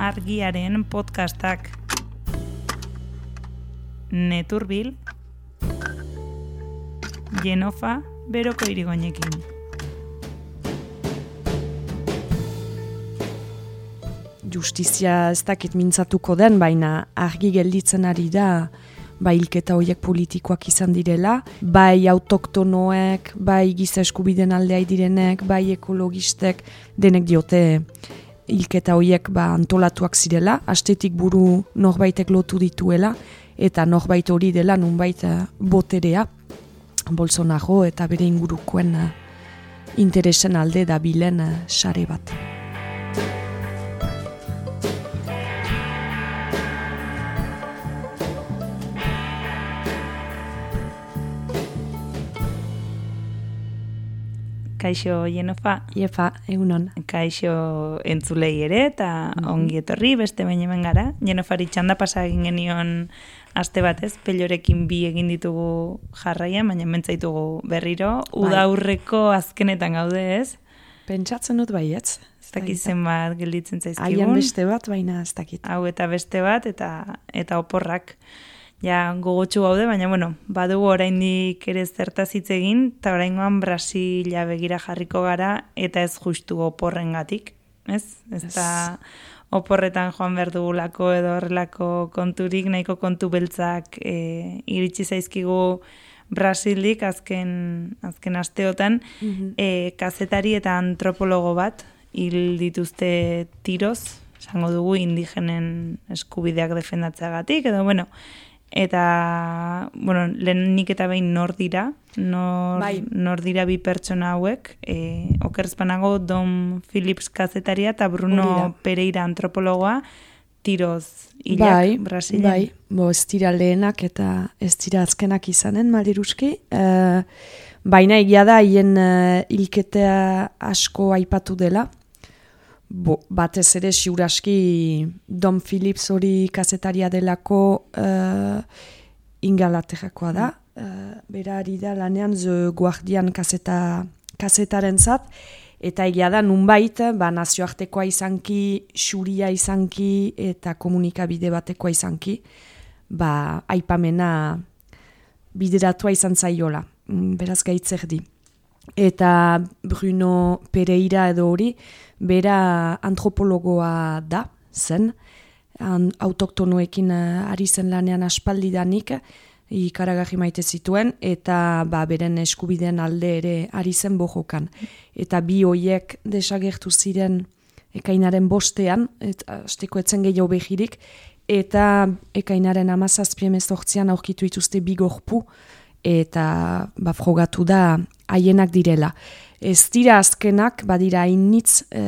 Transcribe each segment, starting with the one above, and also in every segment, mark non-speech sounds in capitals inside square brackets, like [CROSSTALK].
argiaren podcastak. Neturbil, Genofa, beroko irigoinekin. Justizia ez dakit mintzatuko den, baina argi gelditzen ari da bai hilketa horiek politikoak izan direla, bai autoktonoek, bai giza eskubiden aldea direnek, bai ekologistek, denek diote hilketa horiek ba, antolatuak zirela, astetik buru norbaitek lotu dituela, eta norbait hori dela nunbait eh, boterea, Bolsonaro eta bere ingurukoen uh, interesen alde da bilen uh, sare bat. Kaixo Jenofa. Iefa, egunon. Kaixo entzulei ere eta mm -hmm. ongi etorri beste baino hemen gara. Jenofari txanda pasa egin genion aste batez, pelorekin bi egin ditugu jarraia, baina mentzaitugu berriro. Bai. Uda aurreko azkenetan gaude ez? Pentsatzen dut baietz. Ez dakit zenbat gelditzen zaizkigun. Aian beste bat, baina ez dakit. Hau eta beste bat, eta eta oporrak ja gogotsu gaude, baina bueno, badugu oraindik ere zertaz hitz egin, eta oraingoan Brasila begira jarriko gara eta ez justu oporrengatik, ez? Ez da oporretan joan behar dugulako edo horrelako konturik, nahiko kontu beltzak e, iritsi zaizkigu Brasildik azken, azken asteotan, mm kazetari eta antropologo bat hil dituzte tiroz, esango dugu indigenen eskubideak defendatzeagatik, edo bueno, Eta, bueno, lehenik eta behin nor dira, nor, bai. nor dira bi pertsona hauek, e, okerzpanago Don Phillips kazetaria eta Bruno Pereira antropologoa, tiroz hilak bai, Brasilen. Bai, bo ez dira lehenak eta ez dira azkenak izanen, maliruski. E, baina egia da, hien uh, ilketea asko aipatu dela, Bo, batez ere siuraski Don Phillips hori kazetaria delako uh, ingalaterrakoa da. Uh, bera ari da lanean The Guardian kazeta, kazetaren zat. Eta egia da nunbait, ba, nazioartekoa izanki, xuria izanki eta komunikabide batekoa izanki, ba, aipamena bideratua izan zaiola. Mm, beraz gaitzer di. Eta Bruno Pereira edo hori, bera antropologoa da, zen, an, autoktonoekin uh, ari zen lanean aspaldidanik, ikaragarri maite zituen, eta ba, beren eskubideen alde ere ari zen bojokan. Eta bi hoiek desagertu ziren ekainaren bostean, eta azteko etzen gehiago behirik, eta ekainaren amazazpien ez aurkitu ituzte bi gorpu, eta ba, frogatu da haienak direla. Ez dira azkenak, badira hainitz e,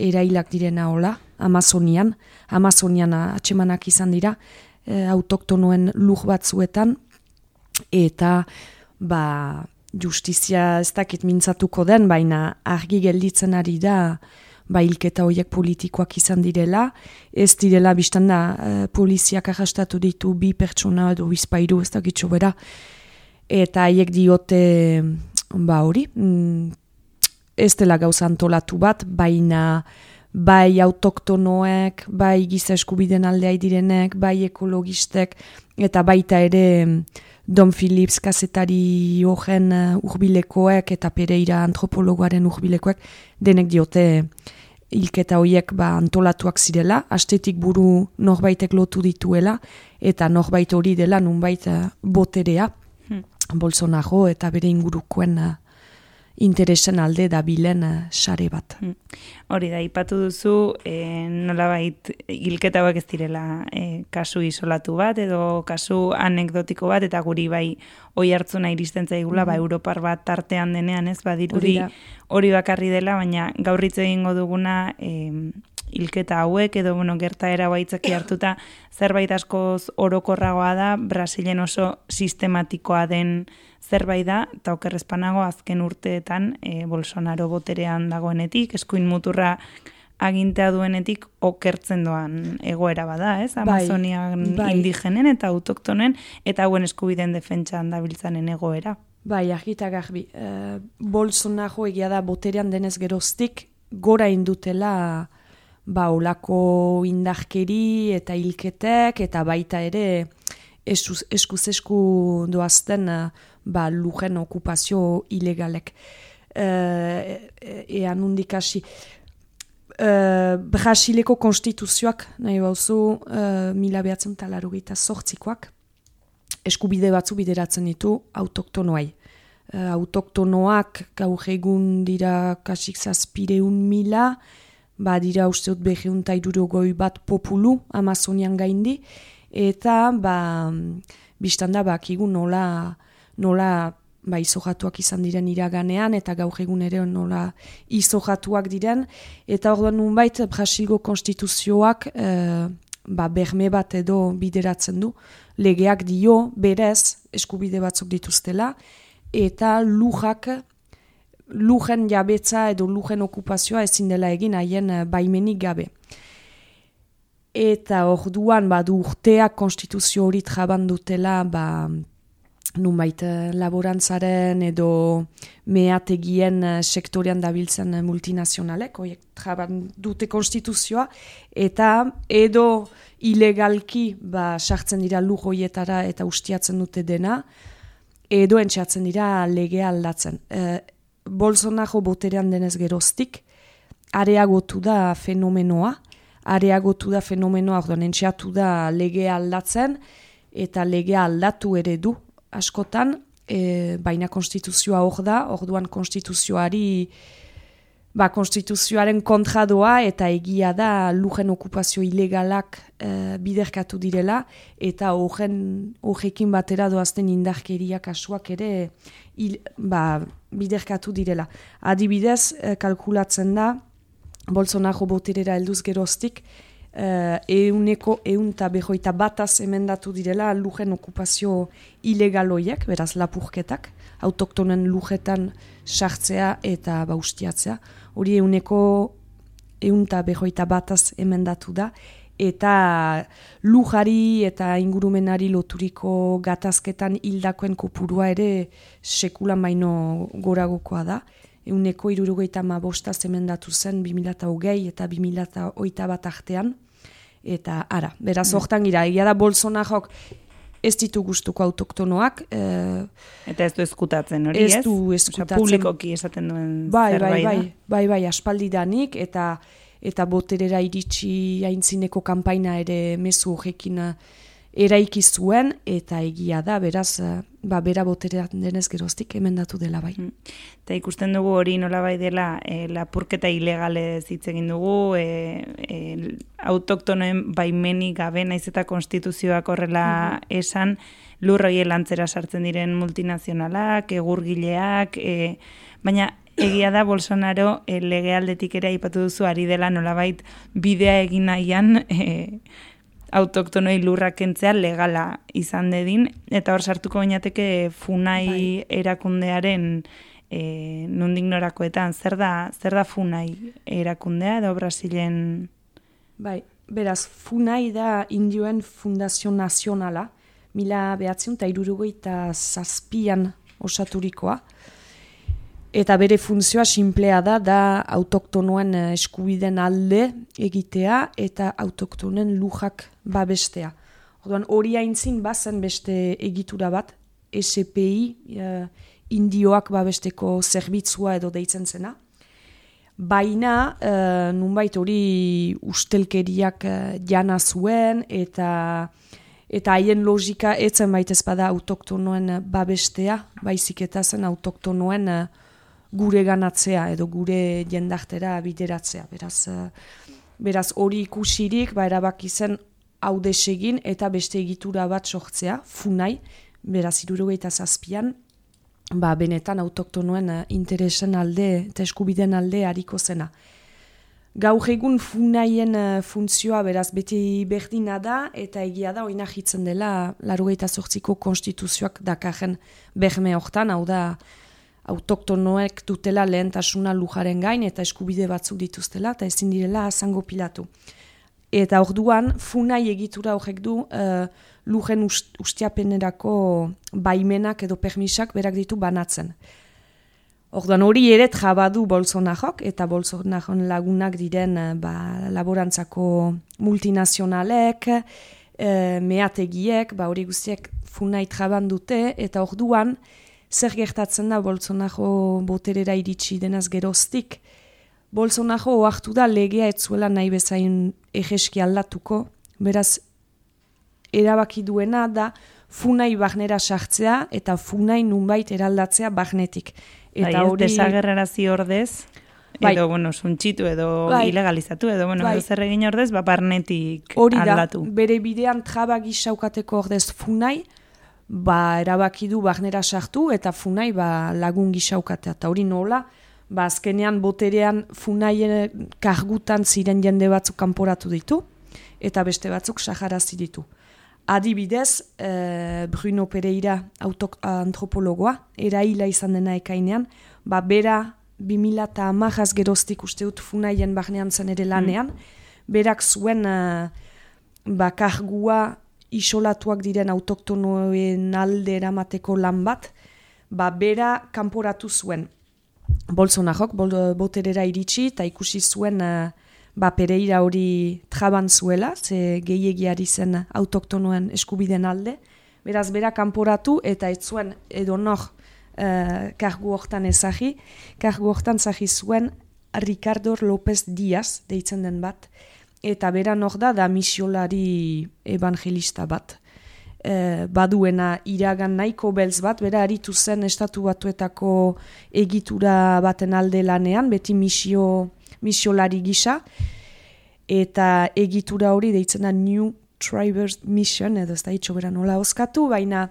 erailak direna hola, Amazonian, Amazonian atxemanak izan dira, e, autoktonoen luj batzuetan, eta ba, justizia ez dakit mintzatuko den, baina argi gelditzen ari da, ba hilketa horiek politikoak izan direla, ez direla biztan da e, poliziak arrastatu ditu bi pertsona edo bizpairu ez dakitxo bera, eta haiek diote ba hori, mm, ez dela gauza antolatu bat, baina bai autoktonoek, bai giza eskubiden aldea direnek, bai ekologistek, eta baita ere Don Phillips kazetari horren uh, urbilekoek eta Pereira antropologoaren urbilekoek, denek diote hilketa horiek ba, antolatuak zirela, astetik buru norbaitek lotu dituela, eta norbait hori dela nunbait uh, boterea, Bolsonaro eta bere ingurukoen uh, interesen alde da bilen uh, sare bat. Hmm. Hori da, ipatu duzu, e, nolabait hilketa hauek ez direla e, kasu isolatu bat, edo kasu anekdotiko bat, eta guri bai oi hartzuna iristen zaigula, mm ba, Europar bat tartean denean, ez, badirudi hori bakarri dela, baina gaurritze egingo duguna, e, hilketa hauek edo bueno, gertaera baitzaki hartuta zerbait askoz orokorragoa da Brasilen oso sistematikoa den zerbait da eta okerrezpanago azken urteetan e, Bolsonaro boterean dagoenetik eskuin muturra agintea duenetik okertzen doan egoera bada, ez? Bai, Amazonian bai, indigenen eta autoktonen eta hauen eskubideen defentsan dabiltzanen egoera. Bai, argita garbi. Uh, Bolsonaro egia da boterean denez geroztik gora indutela ba olako indarkeri eta hilketek eta baita ere eskuz esku doazten ba lujen okupazio ilegalek. Uh, ean undikasi. Uh, Brasileko konstituzioak, nahi bauzu, uh, mila behatzen talaro gita sortzikoak, eskubide batzu bideratzen ditu autoktonoai. Uh, autoktonoak gaur egun dira kasik zazpireun mila, ba dira usteot behiun goi bat populu Amazonian gaindi, eta ba, biztanda bak igun nola, nola ba, izojatuak izan diren iraganean, eta gaur egun ere nola izojatuak diren, eta orduan nunbait Brasilgo konstituzioak e, ba, berme bat edo bideratzen du, legeak dio berez eskubide batzuk dituztela, eta lujak, lujen jabetza edo lujen okupazioa ezin dela egin haien eh, baimenik gabe. Eta orduan badu urteak konstituzio hori traban dutela ba, nunbait eh, laborantzaren edo meategien eh, sektorean dabiltzen multinazionalek, oiek traban dute konstituzioa, eta edo ilegalki ba, sartzen dira lujoietara eta ustiatzen dute dena, edo entxatzen dira lege aldatzen. E, Bolsonaro boterean denez geroztik, areagotu da fenomenoa, areagotu da fenomenoa, orduan entxatu da lege aldatzen, eta lege aldatu ere du askotan, e, baina konstituzioa hor da, orduan konstituzioari ba, konstituzioaren kontra doa eta egia da lujen okupazio ilegalak e, biderkatu direla eta horren horrekin batera doazten indarkeriak kasuak ere il, ba, biderkatu direla. Adibidez, e, kalkulatzen da, Bolsonaro boterera helduz geroztik, uh, euneko eunta behoita bataz emendatu direla lujen okupazio ilegaloiek, beraz lapurketak, autoktonen lujetan sartzea eta baustiatzea hori euneko eunta behoita bataz emendatu da, eta lujari eta ingurumenari loturiko gatazketan hildakoen kopurua ere sekulan baino goragokoa da. Euneko irurogeita ma bostaz emendatu zen 2008 eta 2008 bat artean. Eta ara, beraz hortan gira, egia da Bolsonarok ez ditu gustuko autoktonoak. E, eta ez du eskutatzen, hori ez? Ez du eskutatzen. publikoki esaten duen bai, bai, bai, bai, bai, bai, aspaldi danik, eta eta boterera iritsi haintzineko kanpaina ere mezu horrekin eh, eraiki zuen eta egia da, beraz, eh, ba, bera boterean denez geroztik emendatu dela bai. Mm. Eta ikusten dugu hori nola bai dela e, lapurketa ilegale hitz egin dugu, e, e, autoktonoen baimenik gabe naiz eta konstituzioak horrela mm-hmm. esan, lurroi lantzera sartzen diren multinazionalak, egurgileak, e, baina egia da Bolsonaro e, legealdetik ere aipatu duzu ari dela nolabait bidea egin nahian e, autoktonoi lurrak kentzea legala izan dedin, eta hor sartuko bainateke funai bai. erakundearen e, nondik norakoetan, zer da, zer da funai erakundea edo Brasilen? Bai, beraz, funai da indioen fundazio nazionala, mila behatzen eta irurugoita zazpian osaturikoa, Eta bere funtzioa simplea da, da autoktonoen eh, eskubiden alde egitea eta autoktonen lujak babestea. Orduan hori haintzin bazen beste egitura bat, SPI, uh, eh, indioak babesteko zerbitzua edo deitzen zena. Baina, uh, nunbait hori ustelkeriak uh, jana zuen eta eta haien logika etzen baitez bada autoktonoen babestea, baizik eta zen autoktonoen gure ganatzea edo gure jendartera bideratzea. Beraz, uh, beraz hori ikusirik, ba, erabaki zen hau desegin eta beste egitura bat sortzea, funai, beraz, irurogeita zazpian, ba, benetan autoktonuen uh, interesen alde eta eskubiden alde hariko zena. Gaur egun funaien uh, funtzioa beraz beti berdina da eta egia da oina hitzen dela larugeita zortziko konstituzioak dakarren behme hortan, hau da autoktonoek dutela lehentasuna lujaren gain eta eskubide batzuk dituztela eta ezin direla azango pilatu. Eta orduan, funai egitura horrek du uh, lujen ustiapenerako baimenak edo permisak berak ditu banatzen. Orduan hori ere trabadu bolsonajok eta bolsonajon lagunak diren eh, ba, laborantzako multinazionalek, e, meategiek, ba hori guztiek funai traban dute, eta orduan zer gertatzen da bolsonajo boterera iritsi denaz geroztik, bolsonajo oartu da legea etzuela nahi bezain egeski aldatuko, beraz erabaki duena da funai bagnera sartzea eta funai nunbait eraldatzea bagnetik. Eta bai, hori desagerrarazi ordez bai. edo bueno, suntxitu edo bai. ilegalizatu edo bueno, bai. zer egin ordez ba barnetik hori aldatu. Hori da, bere bidean traba gisaukateko ordez funai ba erabaki du bagnera sartu eta funai ba lagun gisaukatea eta hori nola ba azkenean boterean funaien kargutan ziren jende batzuk kanporatu ditu eta beste batzuk saharazi ditu. Adibidez, e, Bruno Pereira autok, antropologoa, eraila izan dena ekainean, ba, bera 2000 eta amagaz geroztik uste dut funaien bahnean zen ere lanean, mm. berak zuen uh, ba, kargua isolatuak diren autoktonoen alde eramateko lan bat, ba, bera kanporatu zuen. Bolsonarok, bol, boterera iritsi, eta ikusi zuen ba, pereira hori traban zuela, ze gehiagiari zen autoktonoen eskubiden alde. Beraz, bera kanporatu eta ez zuen edo nor uh, kargu hortan ezagi. Kargu hortan zagi zuen Ricardo López Díaz, deitzen den bat, eta bera nor da da misiolari evangelista bat. Uh, baduena iragan nahiko belz bat, bera aritu zen estatu batuetako egitura baten alde lanean, beti misio misiolari gisa, eta egitura hori deitzen da New Tribers Mission, edo ez da hitxo bera nola oskatu, baina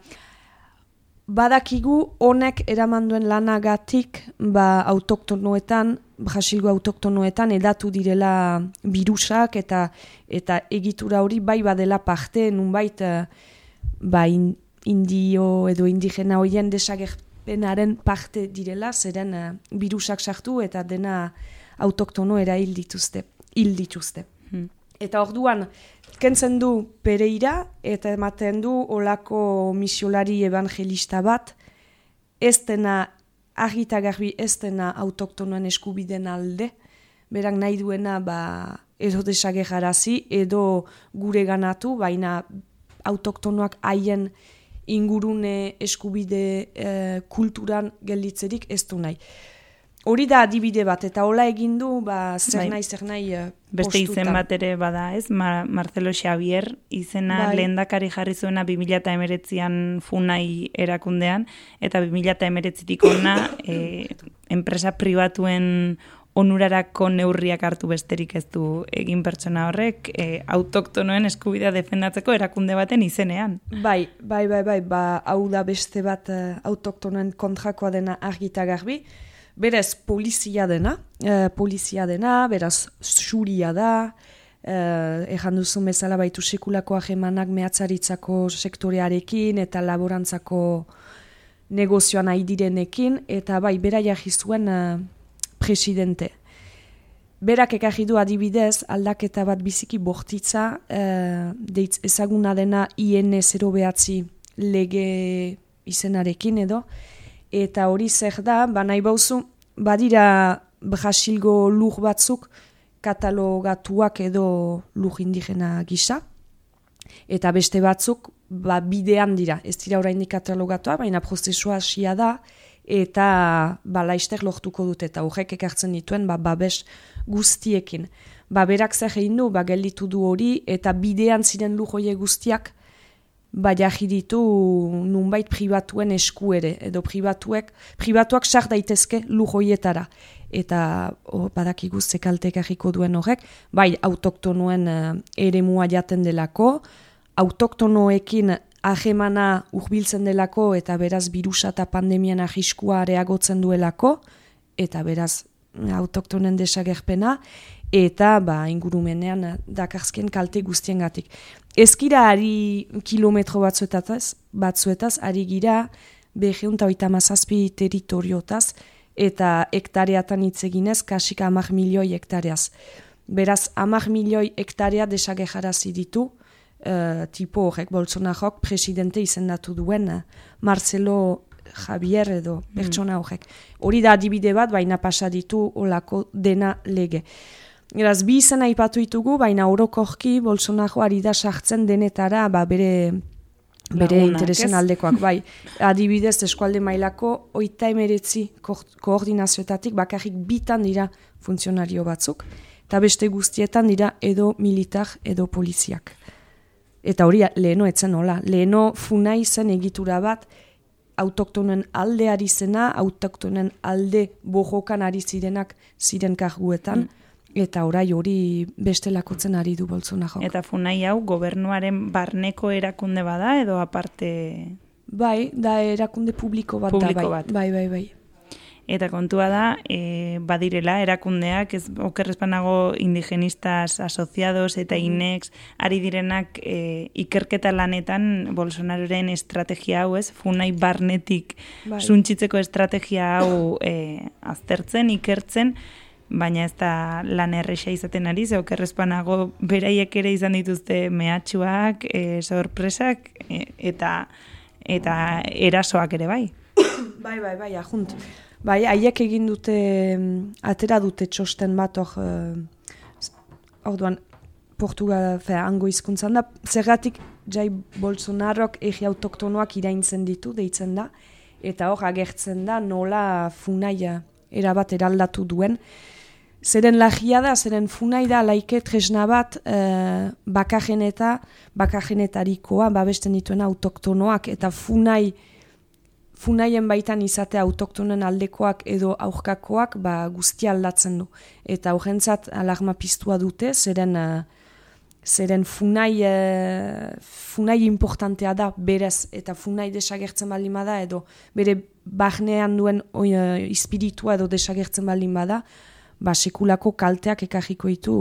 badakigu honek eramanduen lanagatik ba, autoktonoetan, brasilgo autoktonoetan edatu direla virusak eta eta egitura hori bai badela parte nunbait uh, ba, indio edo indigena hoien desagerpenaren parte direla, zeren uh, virusak sartu eta dena autoktono era hil dituzte. Hil dituzte. Hmm. Eta orduan, kentzen du pereira eta ematen du olako misiolari evangelista bat, ez dena agita garbi ez dena autoktonoen eskubiden alde, berak nahi duena ba, edo desagegarazi edo gure ganatu, baina autoktonoak haien ingurune eskubide e, kulturan gelditzerik ez du nahi. Hori da adibide bat, eta hola egin du, ba, zer bai. nahi, zer nahi uh, Beste izen bat ere bada, ez? Marcelo Xavier izena bai. lehendakari jarri zuena 2000 eta emeretzian funai erakundean, eta 2000 eta emeretzitik [COUGHS] ona e, enpresa pribatuen onurarako neurriak hartu besterik ez du egin pertsona horrek e, autoktonoen eskubidea defendatzeko erakunde baten izenean. Bai, bai, bai, bai, ba, hau da beste bat autoktonoen kontrakoa dena argita garbi, Berez, polizia dena, e, polizia dena, beraz, xuria da, e, ejan duzu bezala baitu sekulako ahemanak mehatzaritzako sektorearekin eta laborantzako negozioan direnekin, eta bai, bera jahizuen e, presidente. Berak ekarri du adibidez, aldaketa bat biziki bortitza, e, deitz ezaguna dena IN 0 behatzi lege izenarekin edo, eta hori zer da, ba nahi bauzu, badira Brasilgo lur batzuk katalogatuak edo lur indigena gisa, eta beste batzuk ba, bidean dira, ez dira oraindik katalogatua, baina prozesua hasia da, eta ba, laister lortuko dut, eta horrek ekartzen dituen ba, babes guztiekin. Ba, berak zer egin du, ba, gelditu du hori, eta bidean ziren lujoie guztiak, ba ditu nunbait pribatuen esku ere, edo pribatuek, pribatuak sar daitezke lujoietara. Eta oh, badakigu zekaltek ahiko duen horrek, bai autoktonoen uh, ere mua jaten delako, autoktonoekin ahemana urbiltzen delako eta beraz birusa eta pandemian ahiskua areagotzen duelako, eta beraz autoktonen desagerpena, eta ba, ingurumenean dakarzken kalte guztiengatik. Ezkira ari kilometro batzuetaz, batzuetaz ari gira beheun eta mazazpi teritoriotaz eta hektareatan hitz eginez kasik amak milioi hektareaz. Beraz, amak milioi hektarea desagejarazi ditu, uh, tipo horrek, Bolsonarok presidente izendatu duen Marcelo Javier edo pertsona horrek. Hori da adibide bat, baina pasa ditu olako dena lege. Eraz, bi izan aipatu ditugu, baina orokorki Bolsonaro ari da sartzen denetara, ba, bere bere Lagunak, interesen ez? aldekoak, bai. Adibidez, eskualde mailako, oita emeretzi ko koordinazioetatik bakarrik bitan dira funtzionario batzuk, eta beste guztietan dira edo militar edo poliziak. Eta hori leheno etzen nola. Leheno funai zen egitura bat, autoktonen alde ari zena, autoktonen alde bojokan ari zirenak ziren karguetan, eta orai hori bestelakotzen ari du Bolsonaro. Eta funai hau gobernuaren barneko erakunde bada edo aparte Bai, da erakunde publiko bat Publiko da, bai. bat. Bai, bai, bai. Eta kontua da, e, badirela, erakundeak, ez okerrezpanago indigenistas asociados eta inex, ari direnak e, ikerketa lanetan Bolsonaroren estrategia hau, ez? Funai barnetik Bai. suntxitzeko estrategia hau e, aztertzen, ikertzen, baina ez da lan erresa izaten ari, ze okerrezpanago beraiek ere izan dituzte mehatxuak, e, sorpresak, e, eta eta erasoak ere bai. [COUGHS] Bai, bai, bai, ajunt. Bai, haiek egin dute, atera dute txosten bat hor, eh, orduan, Portugal, fea, hango hizkuntzan da, zergatik jai Bolsonarok egi autoktonoak iraintzen ditu, deitzen da, eta hor agertzen da nola funaia erabat eraldatu duen. Zeren lagia da, zeren funai da laike tresna bat eh, bakajen eta bakajenetarikoa babesten dituen autoktonoak eta funai funaien baitan izate autoktonen aldekoak edo aurkakoak ba, guztia aldatzen du. Eta horrentzat alarma piztua dute, zeren, eh, zeren funai, eh, funai importantea da berez, eta funai desagertzen baldin bada, edo bere barnean duen oi, eh, espiritua edo desagertzen baldin bada, ba, sekulako kalteak ekarriko ditu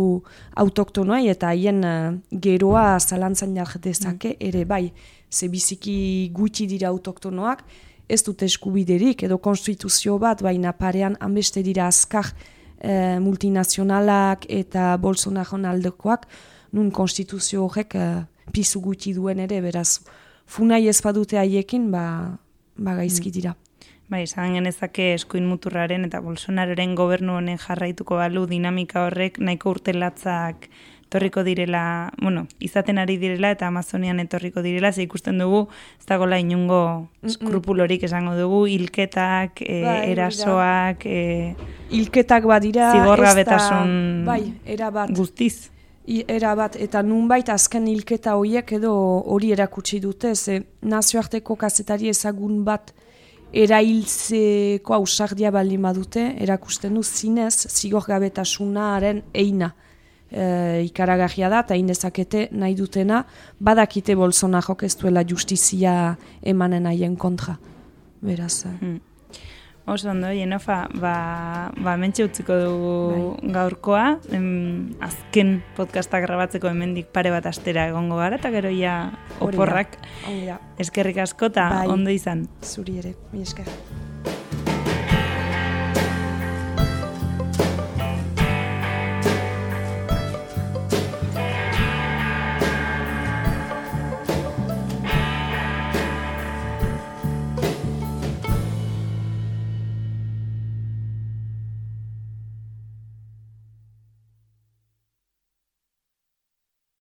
autoktonoai eta haien eh, geroa zalantzan jar dezake ere bai, ze biziki gutxi dira autoktonoak, ez dute eskubiderik edo konstituzio bat, baina parean hanbeste dira azkar eh, multinazionalak eta Bolsonaron aldekoak, nun konstituzio horrek eh, pizu gutxi duen ere, beraz, funai ez badute haiekin, ba, ba gaizki dira. Bai, esan genezake eskuin muturraren eta Bolsonaroren gobernu honen jarraituko balu dinamika horrek nahiko urtelatzak etorriko direla, bueno, izaten ari direla eta Amazonian etorriko direla, ze ikusten dugu, ez dagoela inungo skrupulorik esango dugu, hilketak, e, Bai, erasoak, e, Hilketak badira, Zigorgabetasun ez da- bai, erabat. guztiz. Era bat, eta nunbait azken hilketa horiek edo hori erakutsi dute, ze nazioarteko kazetari ezagun bat erailtzeko ausardia baldin badute, erakusten du zinez zigorgabetasunaren eina e, ikaragarria da, eta indezakete nahi dutena, badakite Bolsonarok ez duela justizia emanen haien kontra. Beraz, eh, Hmm. Oso ondo, Jenofa, ba, ba mentxe utziko dugu gaurkoa, em, azken podcasta grabatzeko hemendik pare bat astera egongo gara, eta gero ja oporrak eskerrik asko eta Bai. ondo izan. zuri ere, mi esker.